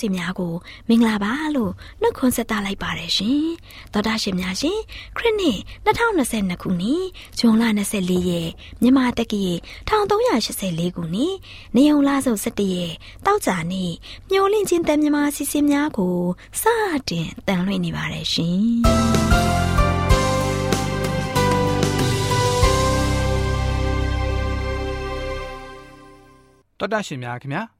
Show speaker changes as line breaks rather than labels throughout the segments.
တော်တာရှင်မိတ်ဆွေများကိုမင်္ဂလာပါလို့နှုတ်ခွန်းဆက်သလိုက်ပါတယ်ရှင်တော်တာရှင်များရှင်ခရစ်နှစ်2022ခုနှစ်ဇွန်လ24ရက်မြန်မာတက္ကီ1384ခုနှစ်နေုံလဆုပ်17ရက်တောက်ကြနေ့မျောလင့်ချင်းတန်မြမာစီစဉ်များကိုစတင်တန်လွှင့်နေပါတယ်ရှင်
တော်တာရှင်များခင်ဗျာ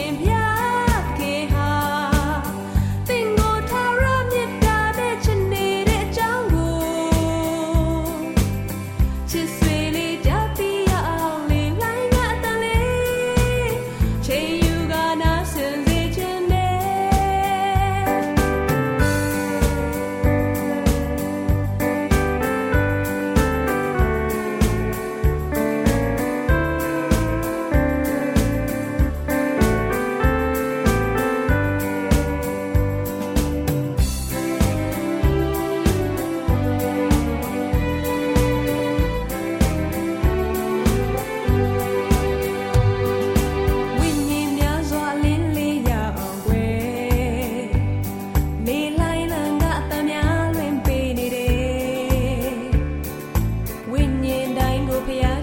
came here.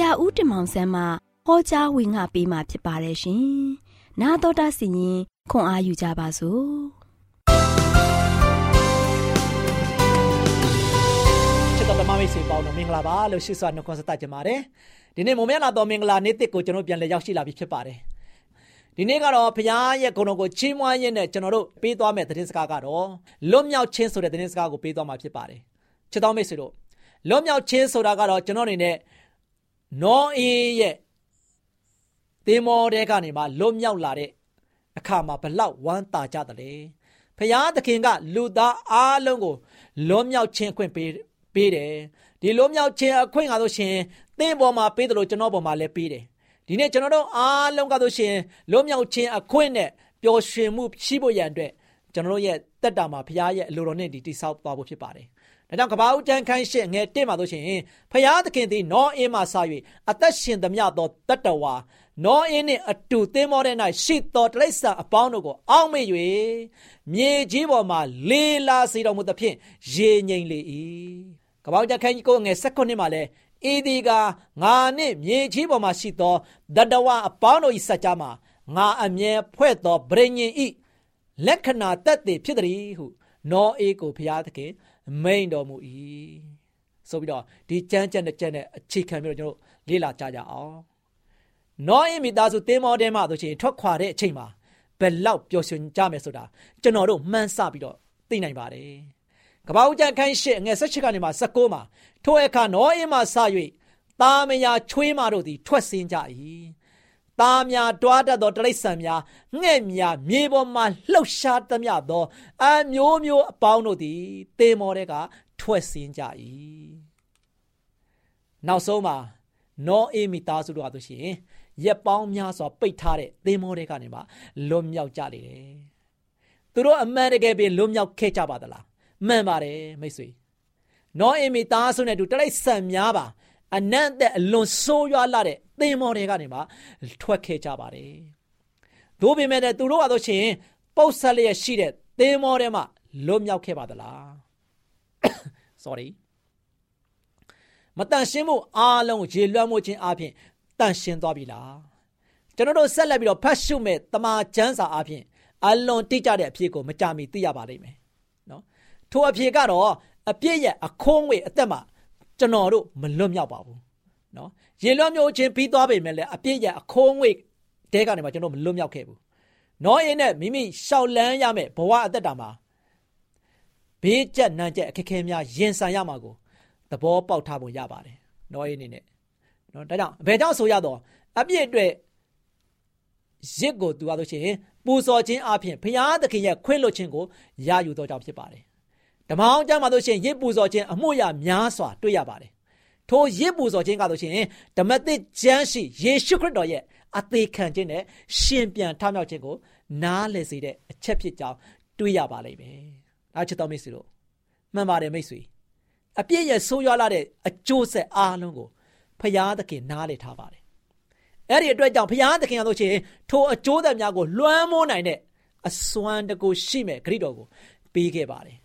ရာဦးတင်မောင်ဆန်းမှဟောကြားဝင်ငါပေးมาဖြစ်ပါတယ်ရှင်။나တော်တာစီရင်ခွန်အားယူကြပါစို့။
ချစ်တော်ဓမ္မ မိတ်ဆွေပေါင်းတို့မင်္ဂလာပါလို့ရှိစွာနှုတ်ခွန်းဆက်တတ်ကြပါတယ်ဒီနေ့မုံမြလာတော်မင်္ဂလာနေ့တစ်ကိုကျွန်တော်ပြန်လည်ရောက်ရှိလာပြီဖြစ်ပါတယ်ဒီနေ့ကတော့ဘုရားရဲ့ဂုဏ်တော်ကိုချီးမွမ်းရင်းနဲ့ကျွန်တော်တို့ပေးသွားမယ့်သတင်းစကားကတော့လွတ်မြောက်ခြင်းဆိုတဲ့သတင်းစကားကိုပေးသွားမှာဖြစ်ပါတယ်ချစ်တော်မိတ်ဆွေတို့လွတ်မြောက်ခြင်းဆိုတာကတော့ကျွန်တော်အနေနဲ့ နောအေးရဲ့တေမောတဲ့ကနေမှလွတ်မြောက်လာတဲ့အခါမှာဘလောက်ဝမ်းသာကြတယ်လေဖျားသခင်က လူသားအားလုံးကိုလွတ်မြောက်ခြင်းအခွင့်ပေးပေးတယ်ဒီလွတ်မြောက်ခြင်းအခွင့်ကားလို့ရှင်သင်ပေါ်မှာပေးတယ်လို့ကျွန်တော်ပေါ်မှာလည်းပေးတယ်ဒီနေ့ကျွန်တော်တို့အားလုံးကားလို့ရှင်လွတ်မြောက်ခြင်းအခွင့်နဲ့ပျော်ရွှင်မှုရှိဖို့ရန်အတွက် ကျွန်တော်တို့ရဲ့တက်တာမှာဘုရားရဲ့အလိုတော်နဲ့ဒီတိဆောက်သွားဖို့ဖြစ်ပါတယ်ဒါကြောင့်ကဘာဦးတန်းခန်းရှင်းငယ်တက်မှာလို့ရှင်ဖျားသခင်သည်နောအင်းမှဆာ၍အသက်ရှင်သမျှသောတတ္တဝါနောအင်းနှင့်အတူသင်မောတဲ့၌ရှိသောတိရစ္ဆာန်အပေါင်းတို့ကိုအောက်မေ့၍မြေကြီးပေါ်မှာလေလာစေတော်မူသဖြင့်ရေငိမ့်လေ၏ကပောက်ကြခန်းကြီးကိုငယ်၁၉မှာလဲဤဒီကငါနှင့်မြေကြီးပေါ်မှာရှိသောတတဝအပေါင်းတို့၏စัจ जा မှာငါအမြဲဖွဲ့သောဗြိဉ္ဉ်ဤ လက္ခဏာတက်တည်ဖြစ်သည်ဟုနောအေကိုဖျားသခင်မိန်တော်မူ၏ဆိုပြီးတော့ဒီကြမ်းကြမ်းတဲ့ကြမ်းတဲ့အခြေခံပြီးတော့ကျွန်တော်လေ့လာကြကြအောင်နောအေမိသားစုတင်းမောတဲမှဆိုရှင်ထွက်ခွာတဲ့အချိန်မှာဘယ်လောက်ပျော်ရွှင်ကြမယ်ဆိုတာကျွန်တော်တို့မှန်းဆပြီးတော့သိနိုင်ပါတယ်ကပ္ပဦးကျန်ခန်းရှိငယ်၁၈ကနေမှ16မှာထိုအခါနောအေမှစ၍တာမယာချွေးမတို့သည်ထွက်ဆင်းကြ၏ သားများတွားတတ်သောတိရစ္ဆာန်များငှဲ့များမြေပေါ်မှလှုပ်ရှားသမျှသောအမျိုးမျိုးအပေါင်းတို့သည်တေမောတဲ့ကထွက်ဆင်းကြ၏နောက်ဆုံးမှာနောအေမီသားစုတို့ဟာဆိုရှင်ရက်ပေါင်းများစွာပိတ်ထားတဲ့သင်္ဘောတွေကနေမှလွတ်မြောက်ကြလေတယ်သူတို့အမှန်တကယ်ပင်လွတ်မြောက်ခဲ့ကြပါသလားမှန်ပါတယ်မိတ်ဆွေနောအေမီသားစုနဲ့တူတရိတ်ဆန်များပါ အနံ့တဲ့အလွန်ဆိုးရွားလာတဲ့သင်္ဘောတွေကနေမှထွက်ခဲ့ကြပါတယ်။တို့ပေမဲ့သူတို့ကတော့ရှင်ပုတ်ဆက်လျက်ရှိတဲ့သင်္ဘောတွေမှလွတ်မြောက်ခဲ့ပါသလား။ sorry မတန်ရှင်းမှုအားလုံးရေလွှမ်းမှုခြင်းအပြင်တန်ရှင်းသွားပြီလားကျွန်တော်တို့ဆက်လက်ပြီးတော့ဖတ်ရှုမဲ့တမာကျမ်းစာအပြင်အလွန်တိကျတဲ့အဖြစ်ကိုမကြမီသိရပါလိမ့်မယ်နော်ထိုအဖြစ်ကတော့အပြည့်ရဲ့အခိုးငွေအသက်မှာ ကျွန်တော်တို့မလွတ်မြောက်ပါဘူးနော်ရေလွှမ်းမျိုးချင်းပြီးသွားပေမဲ့လည်းအပြည့်ရအခိုးငွေတဲကနေမှကျွန်တော်မလွတ်မြောက်ခဲ့ဘူးနောအင်းနဲ့မိမိရှောက်လန်းရမယ်ဘဝအသက်တာမှာဘေးကျက်နန်းကျက်အခက်ခဲများရင်ဆိုင်ရမှာကိုသဘောပေါက်ထားဖို့ရပါတယ်နောအင်းအနေနဲ့နော်ဒါကြောင့်ဘယ်ကြောင့်ဆိုရတော့အပြည့်အတွက်ရစ်ကိုသူရလို့ရှိရင်ပူဇော်ခြင်းအပြင်ဘုရားသခင်ရဲ့ခွင့်လွှတ်ခြင်းကိုရယူတော်ကြောင့်ဖြစ်ပါတယ် ဓမ္မအောင်ကျမ်းမှာဆိုရှင်ရစ်ပူဇော်ခြင်းအမှုရာများစွာတွေ့ရပါတယ်ထိုရစ်ပူဇော်ခြင်းကဆိုရှင်ဓမ္မသစ်ကျမ်းရှိယေရှုခရစ်တော်ရဲ့အသေးခံခြင်းနဲ့ရှင်ပြန်ထမြောက်ခြင်းကို နားလည်စေတဲ့အချက်ဖြစ်ကြောင်းတွေ့ရပါလိမ့်မယ်။အားချစ်တော်မိတ်ဆွေတို့မှန်ပါတယ်မိတ်ဆွေအပြည့်ရဲ့ဆိုးရွားလာတဲ့အကျိုးဆက်အားလုံးကိုဖရာသခင်နားလည်ထားပါတယ်။အဲ့ဒီအတွက်ကြောင့်ဖရာသခင်ကဆိုရှင်ထိုအကျိုးသက်များကိုလွှမ်းမိုးနိုင်တဲ့အစွမ်းတကူရှိမဲ့ဂရိတော်ကိုပေးခဲ့ပါတယ်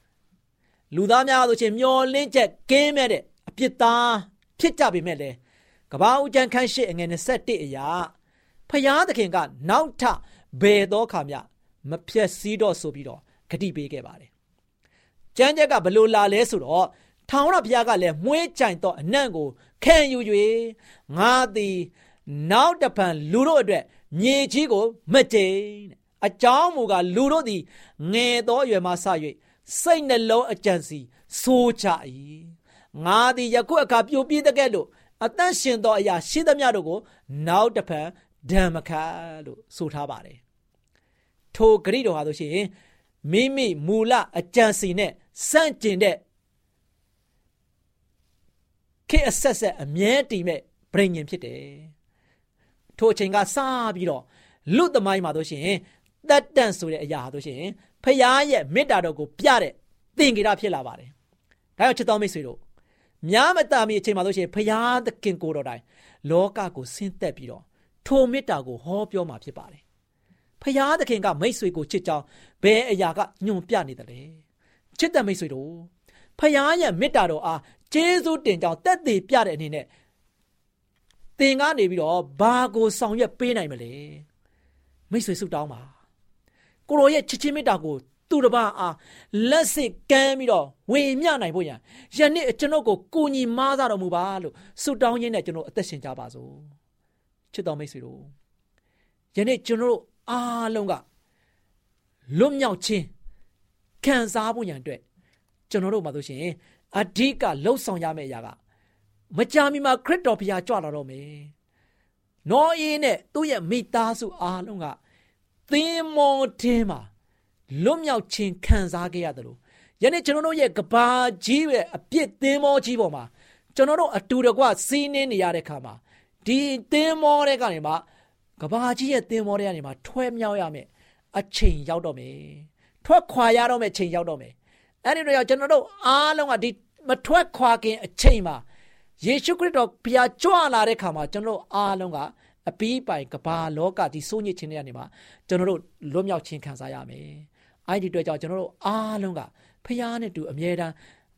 လူသားများဆိုချင်းမျောလင့်ချက်ကင်းမဲ့တဲ့အပြစ်သားဖြစ်ကြပေမဲ့လေကဘာဦးကျန်ခန်းရှိအငယ်21အရာဖျားသခင်ကနောက်ထဘယ်သောခါမျှမဖြက်စည်းတော့ဆိုပြီးတော့ဂတိပေးခဲ့ပါတယ်။ကျမ်းချက်ကဘလို့လာလဲဆိုတော့ထောင်ရဘုရားကလည်းမွှေးကြိုင်တော့အနံ့ကိုခံယူ၍ငါသည်နောက်တဖန်လူတို့အတွက်မြေကြီးကိုမကြိမ်အကြောင်းမူကားလူတို့သည်ငယ်သောအရွယ်မှစ၍ စိတ်နှလုံးအကြံစီဆိုးချ၏ငါသည်ယခုအခါပြိုပြင်းတဲ့ကဲ့သို့အသက်ရှင်သောအရာရှိသမျှတို့ကို နောက်တစ်ဖန်ဓမ္မခလို့ဆိုထားပါတယ်ထိုဂရိတော်ဟာဆိုရှင်မိမိမူလအကြံစီနဲ့စန့်ကျင်တဲ့ခေအဆက်ဆက်အမြဲတည်မဲ့ဗြိဉ္ဉ်ဖြစ်တယ်ထိုအချိန်ကစပြီးတော့လူသမိုင်းမှာတို့ရှင်တတ်တန့်ဆိုတဲ့အရာဟာတို့ရှင် ဖရားရဲ့မေတ္တာတော်ကိုပြတဲ့သင်္ကေတဖြစ်လာပါတယ်။ဒါကြောင့်ချစ်တော်မိတ်ဆွေတို့များမတာမီအချိန်မှာလို့ရှိရင်ဖရားသခင်ကိုတော်တိုင်လောကကိုဆင်းသက်ပြီးတော့ထိုမေတ္တာကိုဟောပြောမှာဖြစ်ပါတယ်။ဖရားသခင်ကမိတ်ဆွေကိုချစ်ကြောင်းဘယ်အရာကညွန်ပြနေတယ်လဲ။ချစ်တဲ့မိတ်ဆွေတို့ဖရားရဲ့မေတ္တာတော်အားကျေးဇူးတင်ကြောင်းတက်သေးပြတဲ့အနေနဲ့သင်ကနေပြီးတော့ဘာကိုဆောင်ရွက်ပေးနိုင်မလဲ။မိတ်ဆွေဆုတောင်းပါ ကိုရောရဲ့ချစ်ချင်းမေတ္တာကိုသူတစ်ပါးအားလက်စစ်ကမ်းပြီးတော့ဝေမျှနိုင်ဖို့ရန်ယနေ့ကျွန်ုပ်ကိုကိုညီမားစားတော်မူပါလို့ဆုတောင်းရင်းနဲ့ကျွန်တော်အသက်ရှင်ကြပါစို့ချစ်တော်မိတ်ဆွေတို့ယနေ့ကျွန်တော်အားလုံးကလွတ်မြောက်ခြင်းခံစားဖို့ရန်အတွက်ကျွန်တော်တို့မှာဆိုရှင်အဓိကလှုပ်ဆောင်ရမယ့်အရာကမကြာမီမှာခရစ်တော်ဘုရားကြွလာတော့မယ်။နောအေးနဲ့သူ့ရဲ့မိသားစုအားလုံးက သင်မောတင်းမှာလွတ်မြောက်ခြင်းခံစားခဲ့ရတယ်လို့ယနေ့ကျွန်တော်တို့ရဲ့ကဘာကြီးရဲ့အပြစ်သင်မောကြီးပေါ်မှာကျွန်တော်တို့အတူတကွစီးနှင်းနေရတဲ့ခါမှာဒီသင်မောတဲ့ကနေမှကဘာကြီးရဲ့သင်မောတဲ့ကနေမှထွဲမြောက်ရမယ်အချိန်ရောက်တော့မယ်ထွက်ခွာရတော့မယ်ချိန်ရောက်တော့မယ်အဲ့ဒီတော့ကျွန်တော်တို့အားလုံးကဒီမထွက်ခွာခင်အချိန်မှာယေရှုခရစ်တော်ဘုရားကြွလာတဲ့ခါမှာကျွန်တော်တို့အားလုံးက အပီးပိုင်ကဘာလောကဒီစိုးညစ်ခြင်းတွေကနေမှာကျွန်တော်တို့လွတ်မြောက်ခြင်းခံစားရမယ်။အဲ့ဒီအတွက်ကြောင့်ကျွန်တော်တို့အားလုံးကဘုရားနဲ့တူအမြဲတမ်း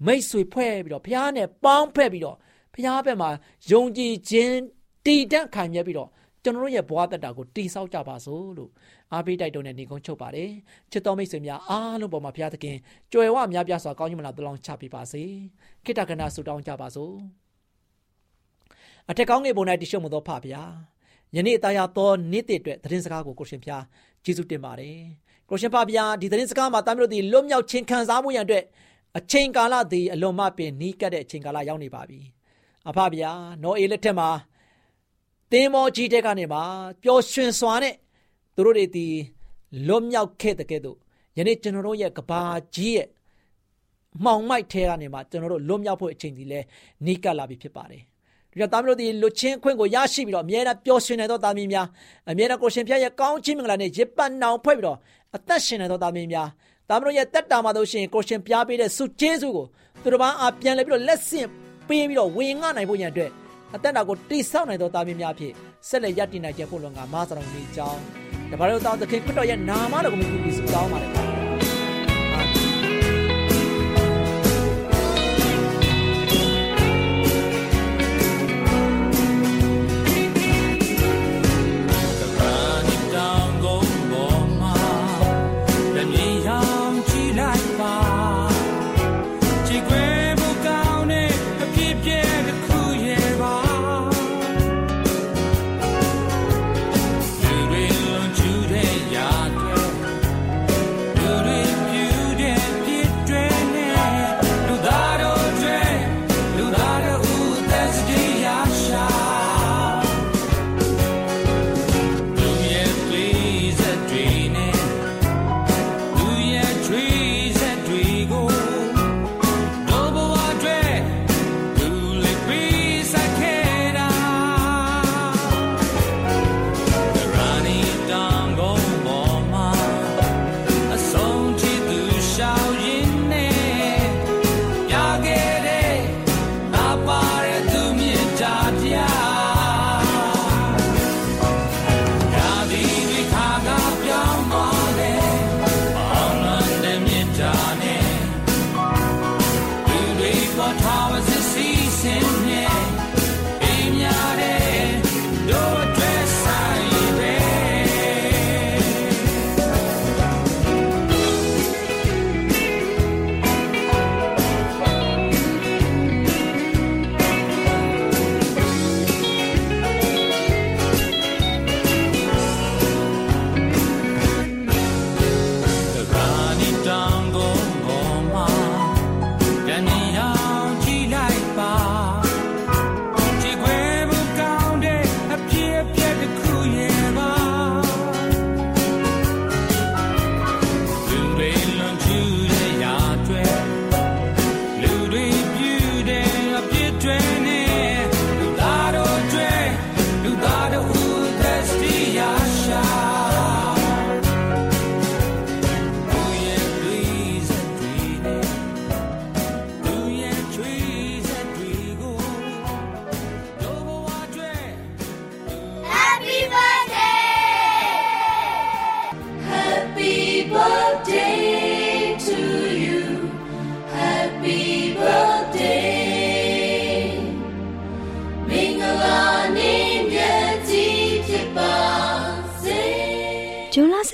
မိတ်ဆွေဖွဲ့ပြီးတော့ဘုရားနဲ့ပေါင်းဖက်ပြီးတော့ဘုရားဘက်မှာယုံကြည်ခြင်းတည်တံ့ခိုင်မြဲပြီးတော့ကျွန်တော်တို့ရဲ့ဘဝတက်တာကိုတိဆောက်ကြပါစို့လို့အားပေးတိုက်တွန်းတဲ့နေကုန်းချုပ်ပါတယ်ချစ်တော်မိတ်ဆွေများအားလုံးပေါ်မှာဘုရားသခင်ကြွယ်ဝများပြားစွာကောင်းကြီးမလားတလောင်းချပေးပါစေခိတ္တကနာဆုတောင်းကြပါစို့အထက်ကောင်းငယ်ပုံ၌တရှိမှုသောဖပါဗျာ ယနေ့တရားတော်နေ့တည်းအတွက်သတင်းစကားကိုကိုရှင်ဖျားကျေးဇူးတင်ပါတယ်ကိုရှင်ဖဗျာဒီသတင်းစကားမှာတာမျိုးတို့ဒီလွတ်မြောက်ခြင်းခံစားမှုရန်အတွက်အချိန်ကာလသည်အလွန်မှပင်နီးကပ်တဲ့အချိန်ကာလရောက်နေပါပြီအဖဗျာနောအေလက်ထက်မှာသင်မောကြီးတဲ့ကနေမှာပျော်ရွှင်စွာနဲ့သူတို့တွေဒီလွတ်မြောက်ခဲ့တဲ့ကဲ့သို့ယနေ့ကျွန်တော်တို့ရဲ့ကဘာကြီးရဲ့မှောင်မိုက်ထဲကနေမှကျွန်တော်တို့လွတ်မြောက်ဖို့အချိန်ဒီလဲနီးကပ်လာပြီဖြစ်ပါတယ် ဒီတော့သားမျိုးတို့ဒီလွတ်ချင်းခွင့်ကိုရရှိပြီးတော့အမြဲတမ်းပျော်ရွှင်နေသောသားမီးများအမြဲတမ်းကိုရှင်ဖျားရဲ့ကောင်းချီးမင်္ဂလာနဲ့ရစ်ပတ်နောင်ဖွဲ့ပြီးတော့အသက်ရှင်နေသောသားမီးများသားမျိုးရဲ့တက်တာမှာတို့ရှင်ကိုရှင်ပြားပေးတဲ့ဆုကျေးဇူးကိုသူတို့ဘာအပြန်လဲပြီးတော့လက်ဆင့်ပေးပြီးတော့ဝင်ငှနိုင်ဖို့ရန်အတွက်အသက်တာကိုတိဆောက်နိုင်သောသားမီးများဖြစ်ဆက်လက်ရည်တည်နိုင်ကြဖို့လုံကမားစတော်နေကြောင်းတပါးတို့တောင်းသခင်ခရစ်တော်ရဲ့နာမတော်ကိုမြည်ပြီးဆုတောင်းပါတယ်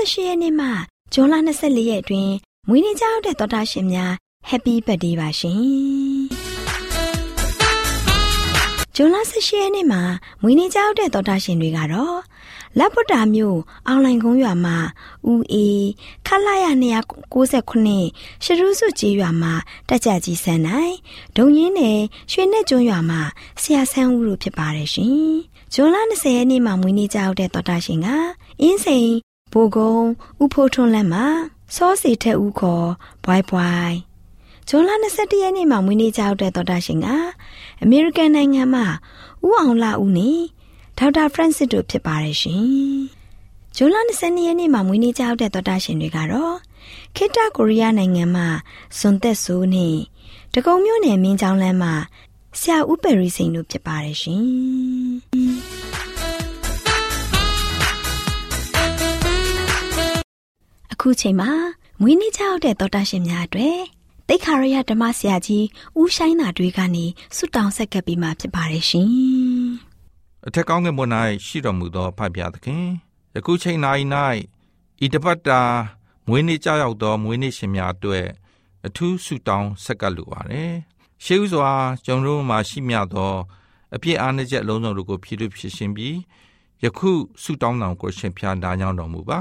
18ရက်နေ့မှဇွန်လ24ရက်အတွင်း
မွေးနေ့ကြောက်တဲ့တော်တာရှင်များ Happy Birthday ပါရှင်။ဂျွန်လ18ရက်နေ့မှာမွေးနေ့ကြောက်တဲ့တော်တာရှင်တွေကတော့လက်ပုတ္တာမြို့အောင်လိုင်ကုန်းရွာမှာဦးအေးခလာရ269ရှရုစုကြီးရွာမှာတက်ကြကြီးဆန်နိုင်ဒုံရင်းနယ်ရွှေနဲ့ကျွန်းရွာမှာဆရာဆန်းဦးတို့ဖြစ်ပါတယ်ရှင်။ဂျွန်လ20ရက်နေ့မှာမွေးနေ့ကြောက်တဲ့တော်တာရှင်ကအင်းစိန် ဘိုကုန်းဥဖိုးထွန်းလမ်းမှာစောစီထက်ဦးခေါ်ဘွိုင်ဘွိုင်ဇွန်လ21ရက်နေ့မှာမွေးနေ့ကြောက်တဲ့တော်တာရှင်ကအမေရိကန်နိုင်ငံမှာဦးအောင်လာဦးနဲ့ဒေါက်တာဖရန့်စစ်တို့ဖြစ်ပါတယ်ရှင်။ဇွန်လ22ရက်နေ့မှာမွေးနေ့ကြောက်တဲ့တော်တာရှင်တွေကတော့ခေတ္တကိုရီးယားနိုင်ငံမှာစွန်သက်ဆိုးနဲ့တကုံမြို့နယ်မင်းချောင်းလမ်းမှာဆရာဦးပယ်ရီစိန်တို့ဖြစ်ပါတယ်ရှင်။ အခုချိန်မှာမွေးနေ့ကြောက်တဲ့တော်တာရှင်များအတွက်တိတ်ခါရရဓမ္မဆရာကြီးဦးဆိုင်သာတွေကနေဆုတောင်းဆက်ကပ်ပြီးမှဖြစ်ပါတယ်ရှင်။
အထက်ကောင်းကင်ဘုံ၌ရှိတော်မူသောဖဖျားသခင်ယခုချိန်၌၌ဤတပတ်တာမွေးနေ့ကြောက်သောမွေးနေ့ရှင်များအတွက်အထူးဆုတောင်းဆက်ကပ်လိုပါတယ်။ရှေးဥစွာကျွန်တော်တို့မှာရှိမြသောအပြည့်အားနည်းချက်အလုံးစုံတို့ကိုဖြည့်လို့ဖြစ်ရှင်ပြီးယခုဆုတောင်းတော်ကိုရှင်ဖျားနားကြောင်းတော်မူပါ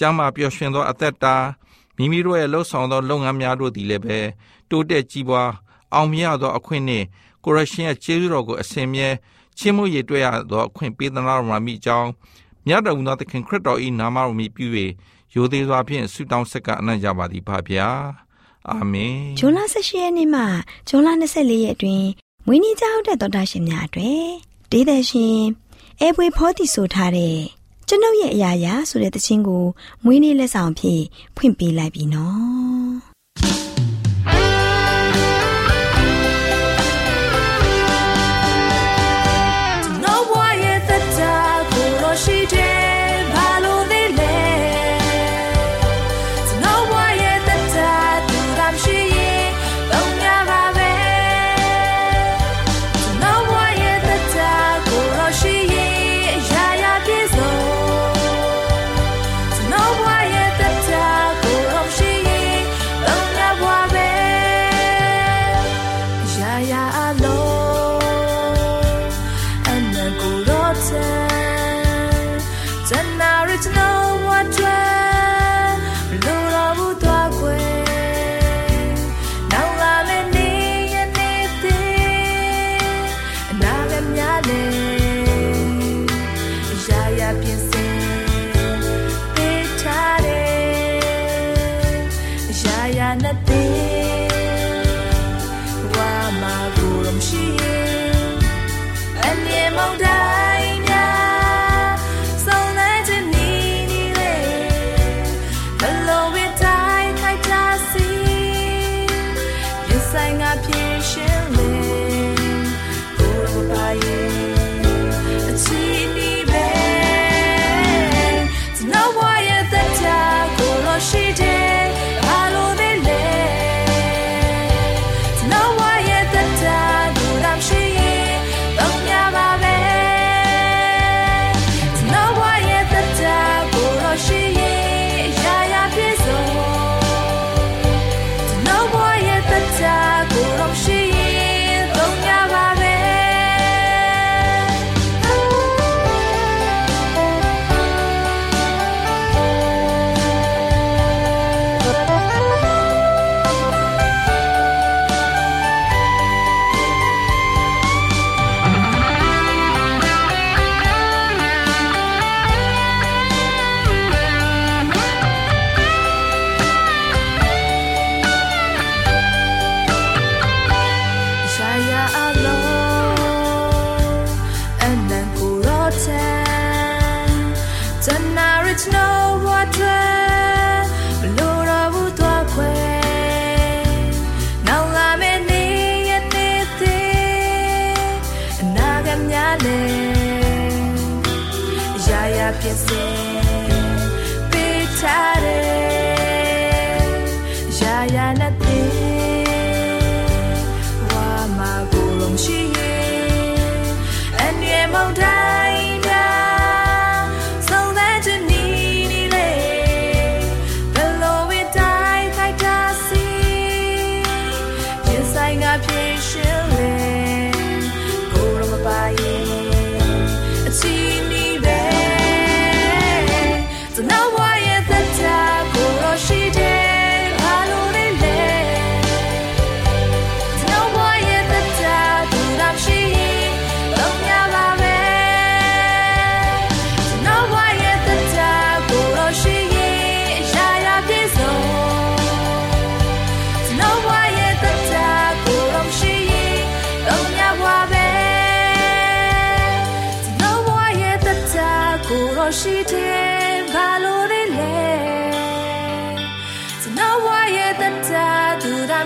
ကျမ်းမာပျော်ရွှင်သောအသက်တာမိမိတို့ရဲ့လှုပ်ဆောင်သောလုပ်ငန်းများတို့သည်လည်းပဲတိုးတက်ကြီးပွားအောင်မြတ်သောအခွင့်နှင့်ကိုရရှင်ရဲ့ကျေးဇူးတော်ကိုအစဉ်မြဲချင်းမှုရည်တွေ့ရသောအခွင့်ပေးသနာတော်မှာမိကြောင်းမြတ်တော်မူသောသခင်ခရစ်တော်၏နာမတော်မြည်ပြု၍ရိုသေစွာဖြင့်ဆုတောင်းဆက်ကအနံ့ကြပါသည်ဖဗျာအာမင်
ဂျွန်လ18ရက်နေ့မှဂျွန်လ24ရက်အတွင်းမွေးနေ့ကြောက်တဲ့တော်တာရှင်များအတွေ့ဒေးတဲ့ရှင်အဲပွေဖောတီဆိုထားတဲ့ ကျွန်ုပ်ရဲ့အရာရာဆိုတဲ့သချင်းကိုမွေးနေ့လက်ဆောင်ဖြင့်ဖွင့်ပေးလိုက်ပြီနော် manatee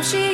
ဝ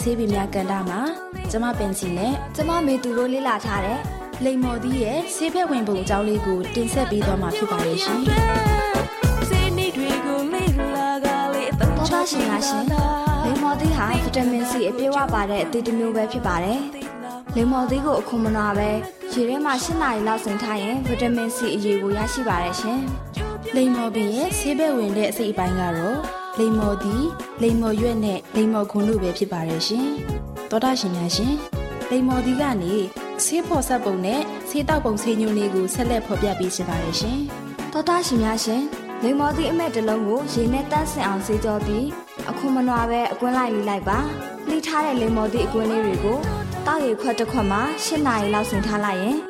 ဆေးစွမ်းထက်တဲ့ဆေးပင်များကန်တာမှာကျမပင်စီနဲ့
ကျမမေသူတို့လေ့လာထားတဲ့
လိမ္မော်သီးရဲ့ဆေးဖက်ဝင်ပုံအကြောင်းလေးကိုတင်ဆက်ပေးသွားမှာဖြစ်ပါတယ်ရှင်။
တော်တာရှင်များရှင်လိမ္မော်သီးဟာဗီတာမင်စီအပြည့်အဝပါတဲ့အသီးတစ်မျိုးပဲဖြစ်ပါတယ်။လိမ္မော်သီးကိုအခုမနာပဲရေထဲမှာ၈နာရီလောက်စိမ်ထားရင်ဗီတာမင်စီအရေးကိုရရှိပါတယ်ရှင်။
လိမ္မော်ပင်ရဲ့ဆေးဖက်ဝင်တဲ့အစိတ်အပိုင်းကတော့ လိမ္မော်သည်လိမ္မော်ရွက်နဲ့လိမ္မော်ခွန်တို့ပဲဖြစ်ပါတယ်ရှင်။သောတာရှင်များရှင်လိမ္မော်သည်ကနေဆေးဖော်ဆက်ပုံနဲ့ဆေးတောက်ပုံဆေးညွှန်းလေးကိုဆက်လက်ဖော်ပြပေးချင်ပါတယ်ရှင်။
သောတာရှင်များရှင်လိမ္မော်သည်အမက်တစ်လုံးကိုရေနဲ့တန့်စင်အောင်ဆေးကြောပြီးအခုမနွားပဲအကွင်းလိုက်လေးလိုက်ပါ။လှိထားတဲ့လိမ္မော်သည်အကွင်းလေးတွေကိုတောက်ရခွက်တစ်ခွက်မှာ၈နာရီလောက်ဆင်ထားလိုက်ရင်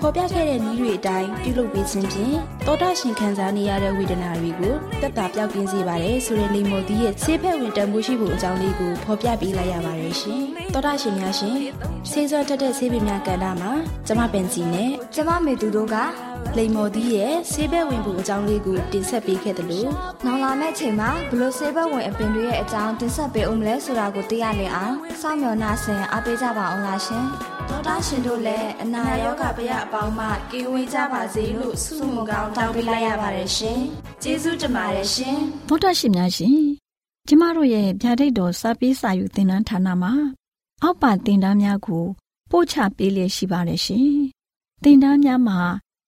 ဖော်ပြခဲ့တဲ့နည်းတွေအတိုင်းပြုလုပ်ပေးခြင်းဖြင့်တတောတာရှင်ခံစားနေရတဲ့ဝေဒနာတွေကိုတက်တာပြောက်ကင်းစေပါတယ်ဆိုတဲ့လိမ္မော်သီးရဲ့ဆေးဖက်ဝင်တန်ဖိုးရှိဖို့အကြောင်းလေးကိုဖော်ပြပေးလိုက်ရပါတယ်ရှင်။တောတာရှင်များရှင်ဆေးစောတက်တဲ့ဆေးပင်များကဏ္ဍမှာကျမပင်စီနဲ့
ကျမမေသူတို့က
လိမ္မော်သီးရဲ့ဆေးဘက်ဝင်ဖို့အကြောင်းလေးကိုတင်ဆက်ပေးခဲ့တယ်လို့
နောင်လာမယ့်ချိန်မှာဘလို့ဆေးဘက်ဝင်အပင်တွေရဲ့အကြောင်းတင်ဆက်ပေးအောင်မလဲဆိုတာကိုသိရလင်အောင်စောင့်မျှော်နှားဆင်အားပေးကြပါအောင်လားရှင်ဒေါက်တာရှင်တို့လည်းအနာရောဂါပြရအပေါင်းမှကင်းဝေးကြပါစေလို့ဆုမွန်ကောင်းတောင်းပေးလိုက်ရပါတယ်ရှင်ကျေးဇူးတင်ပါတယ်ရှင်
ဒေါက်တာရှင်များရှင်ကျမတို့ရဲ့ဗျာဒိတ်တော်စပေးစာယူသင်တန်းဌာနမှာအောက်ပါသင်တန်းများကိုပို့ချပေးလျက်ရှိပါတယ်ရှင်သင်တန်းများမှာ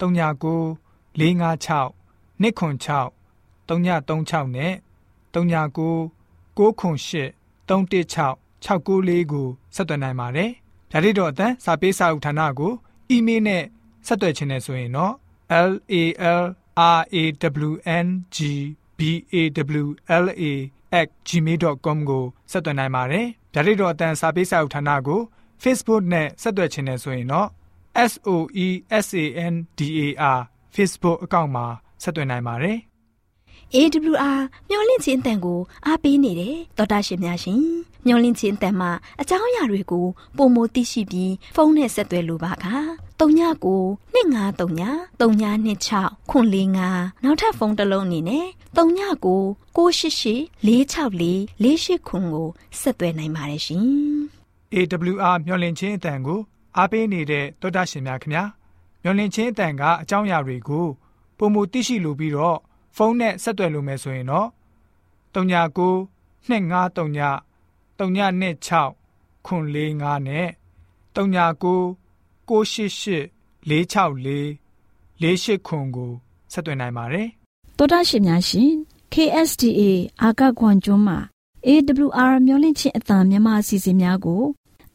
39 656 296 336နဲ့39 98 316 694ကိုဆက်သွင်းနိုင်ပါတယ်။ဒါ့အပြင်တော့အတန်းစာပေးစာဥထာဏာကိုအီးမေးလ်နဲ့ဆက်သွယ်ခြင်းနဲ့ဆိုရင်တော့ l a l r a w n g b a w l a @gmail.com ကိုဆက်သွင်းနိုင်ပါတယ်။ဒါ့အပြင်တော့အတန်းစာပေးစာဥထာဏာကို Facebook နဲ့ဆက်သွယ်ခြင်းနဲ့ဆိုရင်တော့ SOESANDAR Facebook အကောင့်မှာဆက်သွင်းနိုင်ပါတယ်။
AWR မျော်လင့်ခြင်းအတန်ကိုအားပေးနေတယ်တော်တာရှင်များရှင်မျော်လင့်ခြင်းအတန်မှာအကြောင်းအရာတွေကိုပုံမသိရှိပြီးဖုန်းနဲ့ဆက်သွယ်လိုပါက39 2939 3926ခွန်45နောက်ထပ်ဖုန်းတစ်လုံးအနေနဲ့39 688 464 48ခွန်ကိုဆက်သွယ်နိုင်ပါတယ်ရှင်
AWR မျော်လင့်ခြင်းအတန်ကို အားပေးနေတဲ့တောတာရှင်များခင်ဗျာမျောလင့်ချင်းအတန်ကအကြောင်းအရာတွေကိုပုံမသိရှိလိုပြီးတော့ဖုန်းနဲ့ဆက်သွယ်လို့မယ်ဆိုရင်တော့39 253 326 945နဲ့39 688 464 48ခွန်ကိုဆက်သွင်းနိုင်ပါတယ်
တောတာရှင်များရှင် KSTA အာကခွန်ကျွန်းမှာ AWR မျိုးလင့်ချင်းအတံမြန်မာအစီအစဉ်များကို